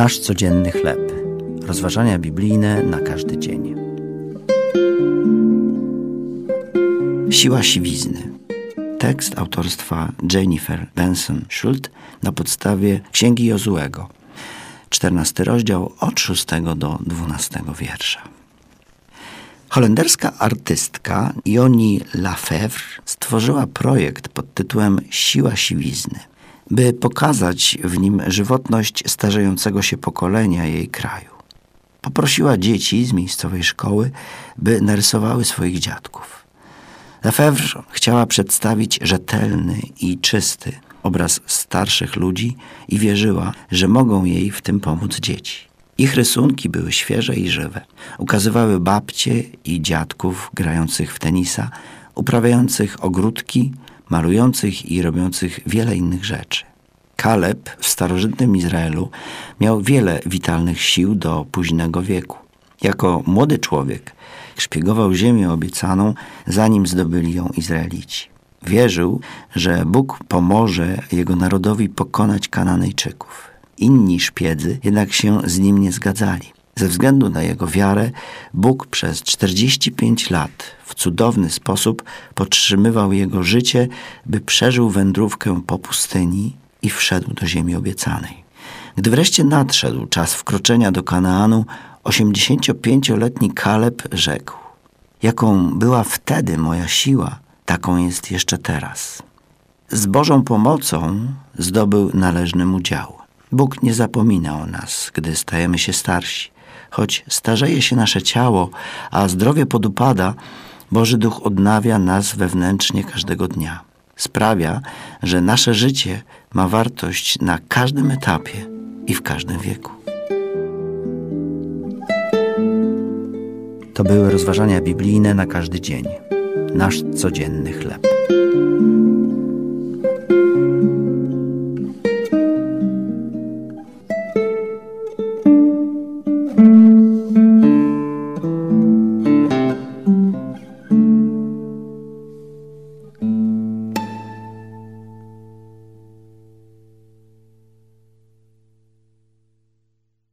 Nasz codzienny chleb. Rozważania biblijne na każdy dzień. Siła siwizny. Tekst autorstwa Jennifer Benson Schult na podstawie Księgi Jozułego. 14 rozdział od 6 do 12 wiersza. Holenderska artystka Joni Lafevre stworzyła projekt pod tytułem Siła siwizny, by pokazać w nim żywotność starzejącego się pokolenia jej kraju. Poprosiła dzieci z miejscowej szkoły, by narysowały swoich dziadków. Lafevre chciała przedstawić rzetelny i czysty obraz starszych ludzi i wierzyła, że mogą jej w tym pomóc dzieci. Ich rysunki były świeże i żywe. Ukazywały babcie i dziadków grających w tenisa, uprawiających ogródki, malujących i robiących wiele innych rzeczy. Kaleb w starożytnym Izraelu miał wiele witalnych sił do późnego wieku. Jako młody człowiek szpiegował ziemię obiecaną, zanim zdobyli ją Izraelici. Wierzył, że Bóg pomoże jego narodowi pokonać Kananejczyków. Inni szpiedzy jednak się z nim nie zgadzali. Ze względu na jego wiarę, Bóg przez 45 lat w cudowny sposób podtrzymywał jego życie, by przeżył wędrówkę po pustyni i wszedł do ziemi obiecanej. Gdy wreszcie nadszedł czas wkroczenia do Kanaanu, 85-letni Kaleb rzekł: Jaką była wtedy moja siła, taką jest jeszcze teraz. Z Bożą pomocą zdobył należny mu dział. Bóg nie zapomina o nas, gdy stajemy się starsi. Choć starzeje się nasze ciało, a zdrowie podupada, Boży Duch odnawia nas wewnętrznie każdego dnia. Sprawia, że nasze życie ma wartość na każdym etapie i w każdym wieku. To były rozważania biblijne na każdy dzień. Nasz codzienny chleb.